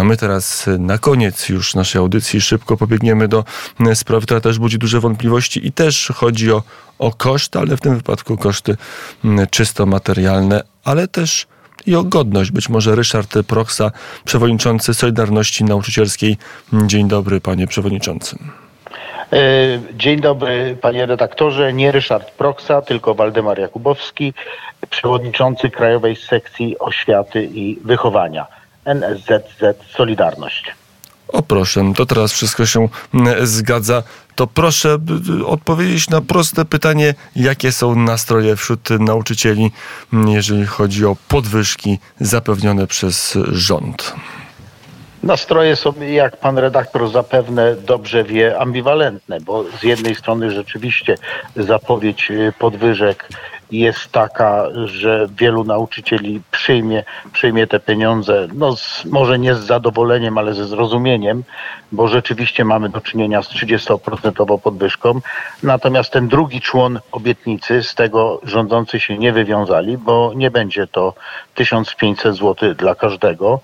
A my teraz na koniec już naszej audycji szybko pobiegniemy do sprawy, która też budzi duże wątpliwości i też chodzi o, o koszty, ale w tym wypadku koszty czysto materialne, ale też i o godność. Być może Ryszard Proksa, przewodniczący Solidarności Nauczycielskiej. Dzień dobry, panie przewodniczący. E, dzień dobry panie redaktorze. Nie Ryszard Proksa, tylko Waldemar Jakubowski, przewodniczący Krajowej Sekcji Oświaty i Wychowania NSZZ Solidarność. O proszę, to teraz wszystko się zgadza. To proszę odpowiedzieć na proste pytanie, jakie są nastroje wśród nauczycieli, jeżeli chodzi o podwyżki zapewnione przez rząd. Nastroje są, jak pan redaktor zapewne dobrze wie, ambiwalentne, bo z jednej strony rzeczywiście zapowiedź y, podwyżek jest taka, że wielu nauczycieli przyjmie, przyjmie te pieniądze, no z, może nie z zadowoleniem, ale ze zrozumieniem, bo rzeczywiście mamy do czynienia z 30% podwyżką. Natomiast ten drugi człon obietnicy, z tego rządzący się nie wywiązali, bo nie będzie to 1500 zł dla każdego.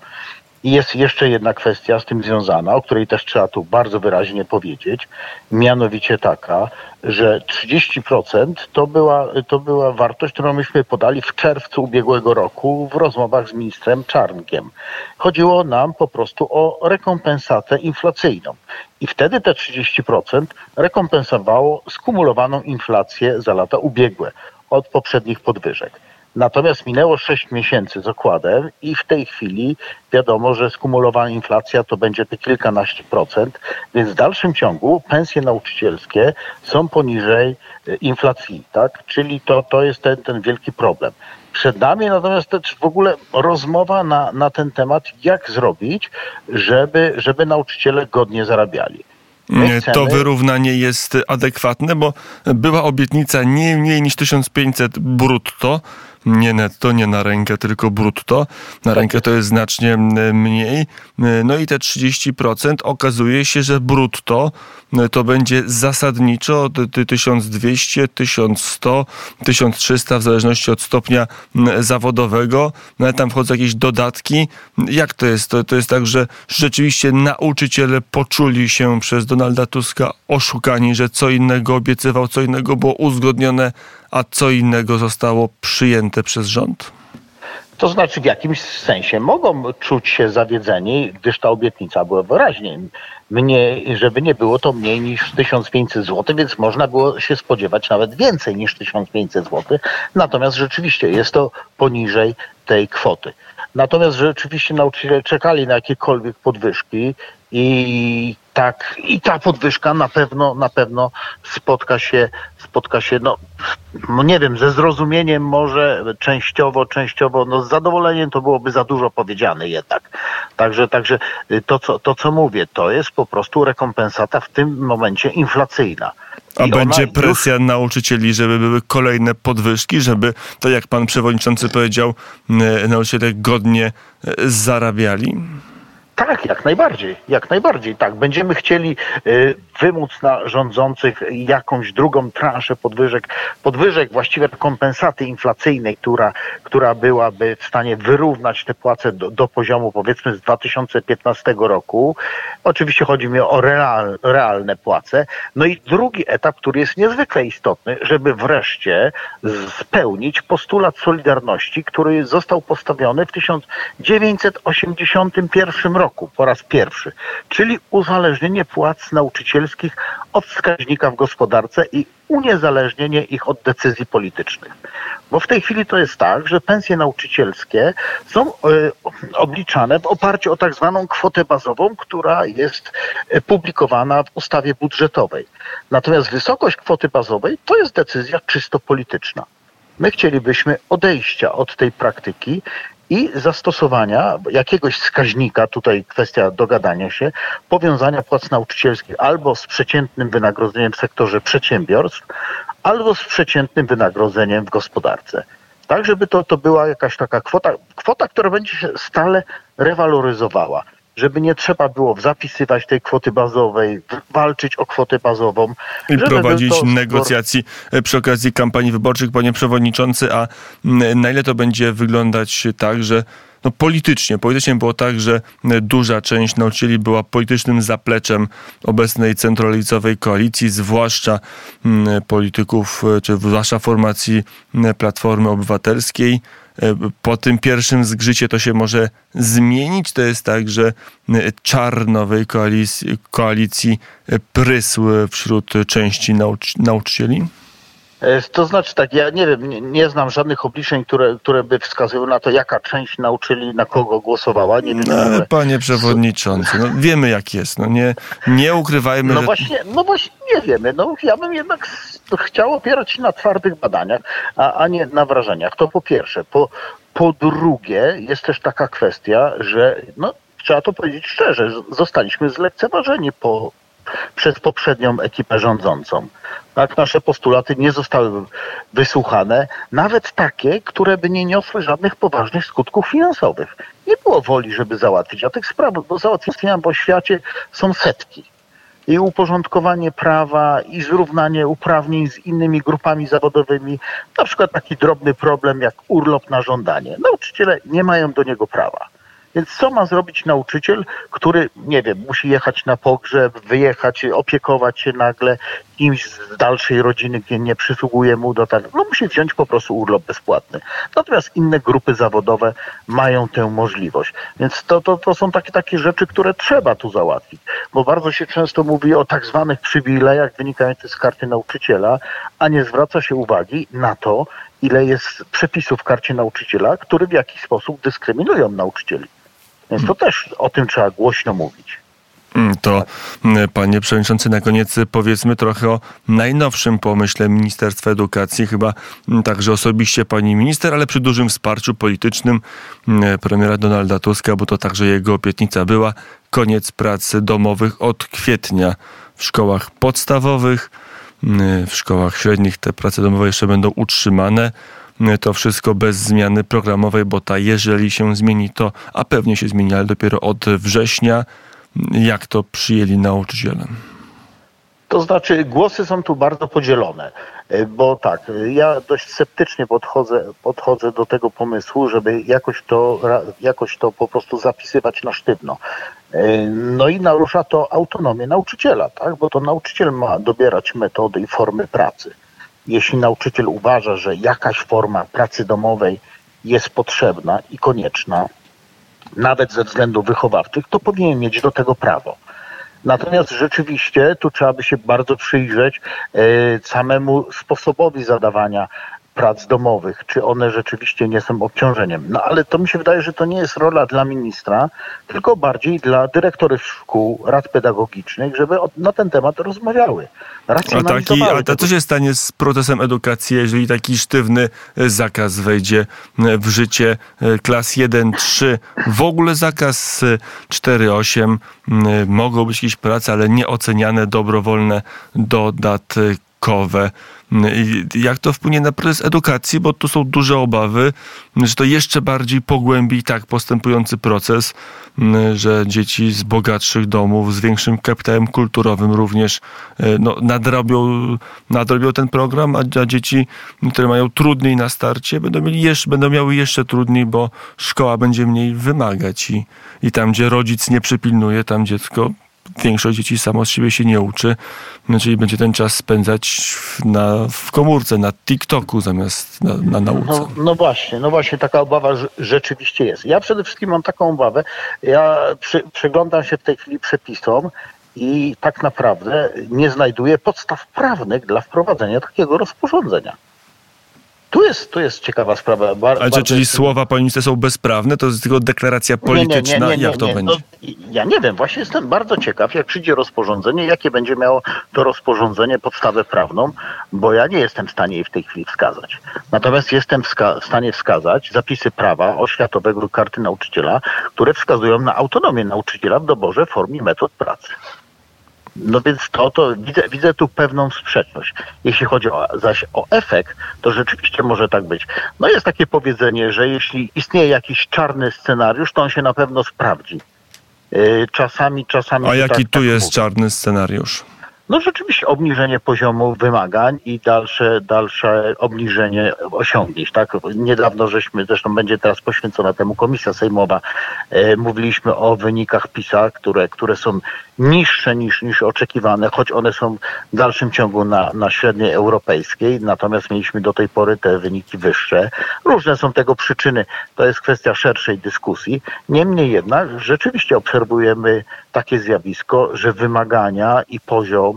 I jest jeszcze jedna kwestia z tym związana, o której też trzeba tu bardzo wyraźnie powiedzieć, mianowicie taka, że 30% to była, to była wartość, którą myśmy podali w czerwcu ubiegłego roku w rozmowach z ministrem Czarnkiem. Chodziło nam po prostu o rekompensatę inflacyjną. I wtedy te 30% rekompensowało skumulowaną inflację za lata ubiegłe od poprzednich podwyżek. Natomiast minęło 6 miesięcy z okładem i w tej chwili wiadomo, że skumulowana inflacja to będzie te kilkanaście procent, więc w dalszym ciągu pensje nauczycielskie są poniżej e, inflacji, tak? Czyli to, to jest ten, ten wielki problem. Przed nami natomiast też w ogóle rozmowa na, na ten temat, jak zrobić, żeby, żeby nauczyciele godnie zarabiali. Chcemy... To wyrównanie jest adekwatne, bo była obietnica nie mniej niż 1500 brutto nie netto, nie na rękę, tylko brutto. Na rękę to jest znacznie mniej. No i te 30% okazuje się, że brutto to będzie zasadniczo 1200, 1100, 1300 w zależności od stopnia zawodowego. No tam wchodzą jakieś dodatki. Jak to jest? To, to jest tak, że rzeczywiście nauczyciele poczuli się przez Donalda Tuska oszukani, że co innego obiecywał, co innego było uzgodnione, a co innego zostało przyjęte przez rząd? To znaczy w jakimś sensie mogą czuć się zawiedzeni, gdyż ta obietnica była wyraźnie mniej, żeby nie było to mniej niż 1500 zł, więc można było się spodziewać nawet więcej niż 1500 zł. Natomiast rzeczywiście jest to poniżej tej kwoty. Natomiast rzeczywiście nauczyciele czekali na jakiekolwiek podwyżki i tak, i ta podwyżka na pewno, na pewno spotka się, spotka się, no, no nie wiem, ze zrozumieniem może częściowo, częściowo, no z zadowoleniem to byłoby za dużo powiedziane jednak. Także, także to, co, to, co mówię, to jest po prostu rekompensata w tym momencie inflacyjna. A będzie presja już... nauczycieli, żeby były kolejne podwyżki, żeby, tak jak pan przewodniczący powiedział, nauczyciele godnie e, zarabiali? Tak, jak najbardziej, jak najbardziej, tak. Będziemy chcieli y, wymóc na rządzących jakąś drugą transzę podwyżek, podwyżek właściwie kompensaty inflacyjnej, która, która byłaby w stanie wyrównać te płace do, do poziomu powiedzmy z 2015 roku. Oczywiście chodzi mi o real, realne płace. No i drugi etap, który jest niezwykle istotny, żeby wreszcie spełnić postulat Solidarności, który został postawiony w 1981 roku roku po raz pierwszy, czyli uzależnienie płac nauczycielskich od wskaźnika w gospodarce i uniezależnienie ich od decyzji politycznych. Bo w tej chwili to jest tak, że pensje nauczycielskie są y, obliczane w oparciu o tak zwaną kwotę bazową, która jest e, publikowana w ustawie budżetowej. Natomiast wysokość kwoty bazowej to jest decyzja czysto polityczna. My chcielibyśmy odejścia od tej praktyki i zastosowania jakiegoś wskaźnika, tutaj kwestia dogadania się, powiązania płac nauczycielskich albo z przeciętnym wynagrodzeniem w sektorze przedsiębiorstw, albo z przeciętnym wynagrodzeniem w gospodarce. Tak, żeby to, to była jakaś taka kwota, kwota, która będzie się stale rewaloryzowała żeby nie trzeba było zapisywać tej kwoty bazowej, walczyć o kwotę bazową. I prowadzić to... negocjacji e, przy okazji kampanii wyborczych, panie przewodniczący, a na ile to będzie wyglądać tak, że no, politycznie. Politycznie było tak, że duża część nauczycieli była politycznym zapleczem obecnej centralizowej koalicji, zwłaszcza polityków, czy zwłaszcza formacji Platformy Obywatelskiej. E, po tym pierwszym zgrzycie to się może zmienić. To jest tak, że czar nowej koalicji, koalicji prysł wśród części nauczy nauczycieli? E, to znaczy tak, ja nie wiem, nie, nie, znam żadnych obliczeń, które, które by wskazywały na to, jaka część nauczyli na kogo głosowała. Nie wiem, no, ale panie przewodniczący, no, wiemy jak jest, no nie, nie ukrywajmy. No że... właśnie, no właśnie nie wiemy. No, ja bym jednak chciał opierać się na twardych badaniach, a, a nie na wrażeniach. To po pierwsze. Po, po drugie jest też taka kwestia, że no, trzeba to powiedzieć szczerze, zostaliśmy zlekceważeni po przez poprzednią ekipę rządzącą. Tak, nasze postulaty nie zostały wysłuchane, nawet takie, które by nie niosły żadnych poważnych skutków finansowych. Nie było woli, żeby załatwić, a tych spraw do załatwienia w świecie są setki. I uporządkowanie prawa, i zrównanie uprawnień z innymi grupami zawodowymi, na przykład taki drobny problem jak urlop na żądanie. Nauczyciele nie mają do niego prawa. Więc co ma zrobić nauczyciel, który, nie wiem, musi jechać na pogrzeb, wyjechać, opiekować się nagle kimś z dalszej rodziny, gdzie nie przysługuje mu do tak. No musi wziąć po prostu urlop bezpłatny. Natomiast inne grupy zawodowe mają tę możliwość. Więc to, to, to są takie, takie rzeczy, które trzeba tu załatwić. Bo bardzo się często mówi o tak zwanych przywilejach wynikających z karty nauczyciela, a nie zwraca się uwagi na to, ile jest przepisów w karcie nauczyciela, które w jakiś sposób dyskryminują nauczycieli. Więc to też o tym trzeba głośno mówić. Mm, to, mm, panie przewodniczący, na koniec powiedzmy trochę o najnowszym pomyśle Ministerstwa Edukacji, chyba mm, także osobiście pani minister, ale przy dużym wsparciu politycznym premiera Donalda Tuska, bo to także jego obietnica była, koniec pracy domowych od kwietnia w szkołach podstawowych. W szkołach średnich te prace domowe jeszcze będą utrzymane to wszystko bez zmiany programowej, bo ta jeżeli się zmieni, to a pewnie się zmieni, ale dopiero od września. Jak to przyjęli nauczyciele? To znaczy, głosy są tu bardzo podzielone, e, bo tak, ja dość sceptycznie podchodzę, podchodzę do tego pomysłu, żeby jakoś to, jakoś to po prostu zapisywać na sztywno. E, no i narusza to autonomię nauczyciela, tak? bo to nauczyciel ma dobierać metody i formy pracy jeśli nauczyciel uważa, że jakaś forma pracy domowej jest potrzebna i konieczna, nawet ze względów wychowawczych, to powinien mieć do tego prawo. Natomiast rzeczywiście tu trzeba by się bardzo przyjrzeć e, samemu sposobowi zadawania prac domowych, czy one rzeczywiście nie są obciążeniem. No ale to mi się wydaje, że to nie jest rola dla ministra, tylko bardziej dla dyrektorów szkół, rad pedagogicznych, żeby na ten temat rozmawiały. A, taki, a co się stanie z procesem edukacji, jeżeli taki sztywny e, zakaz wejdzie e, w życie e, klas 1-3? W ogóle zakaz 4-8 mogą być jakieś prace, ale nieoceniane, dobrowolne dodatkowe. Jak to wpłynie na proces edukacji, bo tu są duże obawy, że to jeszcze bardziej pogłębi tak postępujący proces, że dzieci z bogatszych domów, z większym kapitałem kulturowym również e, no, nadrobią, nadrobią ten program, a, a dzieci, które mają trudniej na starcie, będą, mieli jeszcze, będą miały jeszcze trudniej, bo szkoła będzie mniej wymagać i, i tam, gdzie rodzic nie przypilnuje, tam dziecko większość dzieci samo z siebie się nie uczy, no, czyli będzie ten czas spędzać na, w komórce, na TikToku zamiast na, na nauce. No, no, właśnie, no właśnie taka obawa rzeczywiście jest. Ja przede wszystkim mam taką obawę, ja przy, przyglądam się w tej chwili przepisom i tak naprawdę nie znajduję podstaw prawnych dla wprowadzenia takiego rozporządzenia. Tu jest, tu jest ciekawa sprawa. Bar, Ale czy, czyli jest... słowa polityce są bezprawne? To jest tylko deklaracja polityczna? Nie, nie, nie, jak to będzie? No, ja nie wiem, właśnie jestem bardzo ciekaw, jak przyjdzie rozporządzenie, jakie będzie miało to rozporządzenie podstawę prawną, bo ja nie jestem w stanie jej w tej chwili wskazać. Natomiast jestem w, w stanie wskazać zapisy prawa oświatowego karty nauczyciela, które wskazują na autonomię nauczyciela w doborze form i metod pracy. No więc to, to widzę, widzę tu pewną sprzeczność. Jeśli chodzi o, zaś o efekt, to rzeczywiście może tak być. No jest takie powiedzenie, że jeśli istnieje jakiś czarny scenariusz, to on się na pewno sprawdzi. Y, czasami, czasami... A jaki tak, tu tak jest mówi. czarny scenariusz? No rzeczywiście obniżenie poziomu wymagań i dalsze, dalsze obniżenie osiągnięć. Tak? Niedawno żeśmy, zresztą będzie teraz poświęcona temu komisja sejmowa, e, mówiliśmy o wynikach PISA, które, które są niższe niż, niż oczekiwane, choć one są w dalszym ciągu na, na średniej europejskiej, natomiast mieliśmy do tej pory te wyniki wyższe. Różne są tego przyczyny, to jest kwestia szerszej dyskusji. Niemniej jednak rzeczywiście obserwujemy takie zjawisko, że wymagania i poziom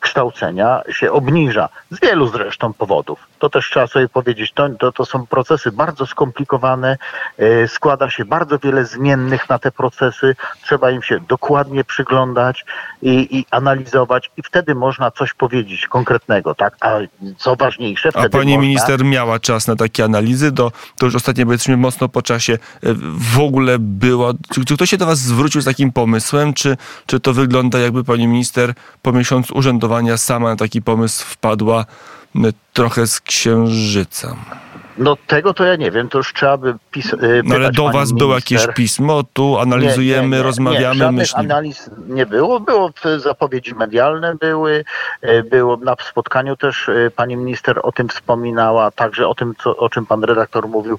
kształcenia się obniża. Z wielu zresztą powodów. To też trzeba sobie powiedzieć, to, to, to są procesy bardzo skomplikowane, e, składa się bardzo wiele zmiennych na te procesy, trzeba im się dokładnie przyglądać i, i analizować i wtedy można coś powiedzieć konkretnego, tak? A co ważniejsze, wtedy A pani można... minister miała czas na takie analizy? Do, to już ostatnio powiedzmy mocno po czasie. e, W ogóle było. Czy, czy ktoś się do was zwrócił z takim pomysłem? Czy, czy to wygląda jakby pani minister po miesiącu sama na taki pomysł wpadła m, trochę z księżyca? No tego to ja nie wiem, to już trzeba by pis- y, No ale do was było jakieś pismo, tu analizujemy, Nie, nie, nie, rozmawiamy, nie, myślimy. analiz nie było. Było w- zapowiedzi medialne były, e, było na spotkaniu też e, pani minister o tym wspominała, także o tym, co, o czym pan redaktor mówił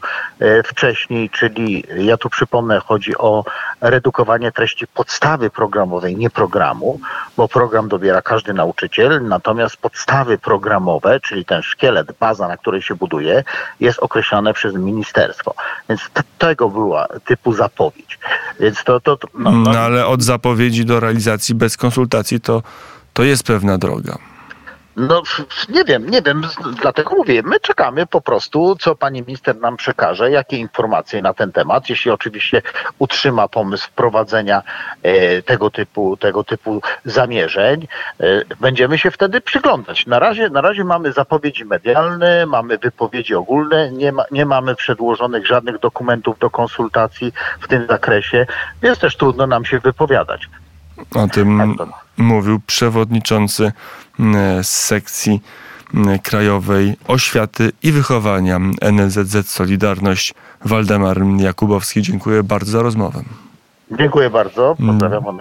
wcześniej, czyli ja tu przypomnę, chodzi o redukowanie treści podstawy programowej, nie programu, bo program dobiera każdy nauczyciel, natomiast podstawy programowe, czyli ten szkielet, baza, na której się buduje, jest określane przez ministerstwo. Więc tego była typu zapowiedź. Więc to, to, to no, No no, ale od zapowiedzi do realizacji bez konsultacji to, to jest pewna droga. No nie wiem, nie wiem, dlatego mówię, my czekamy po prostu, co pani minister nam przekaże, jakie informacje na ten temat, jeśli oczywiście utrzyma pomysł wprowadzenia e, tego typu, tego typu zamierzeń, e, będziemy się wtedy przyglądać. Na razie, na razie mamy zapowiedzi medialne, mamy wypowiedzi ogólne, nie, ma, nie mamy przedłożonych żadnych dokumentów do konsultacji w tym zakresie, więc też trudno nam się wypowiadać. O tym Tak mówił przewodniczący mm, z sekcji mm, krajowej oświaty i wychowania NZZ Solidarność Waldemar Jakubowski. Dziękuję bardzo za rozmowę. Dziękuję bardzo, pozdrawiam.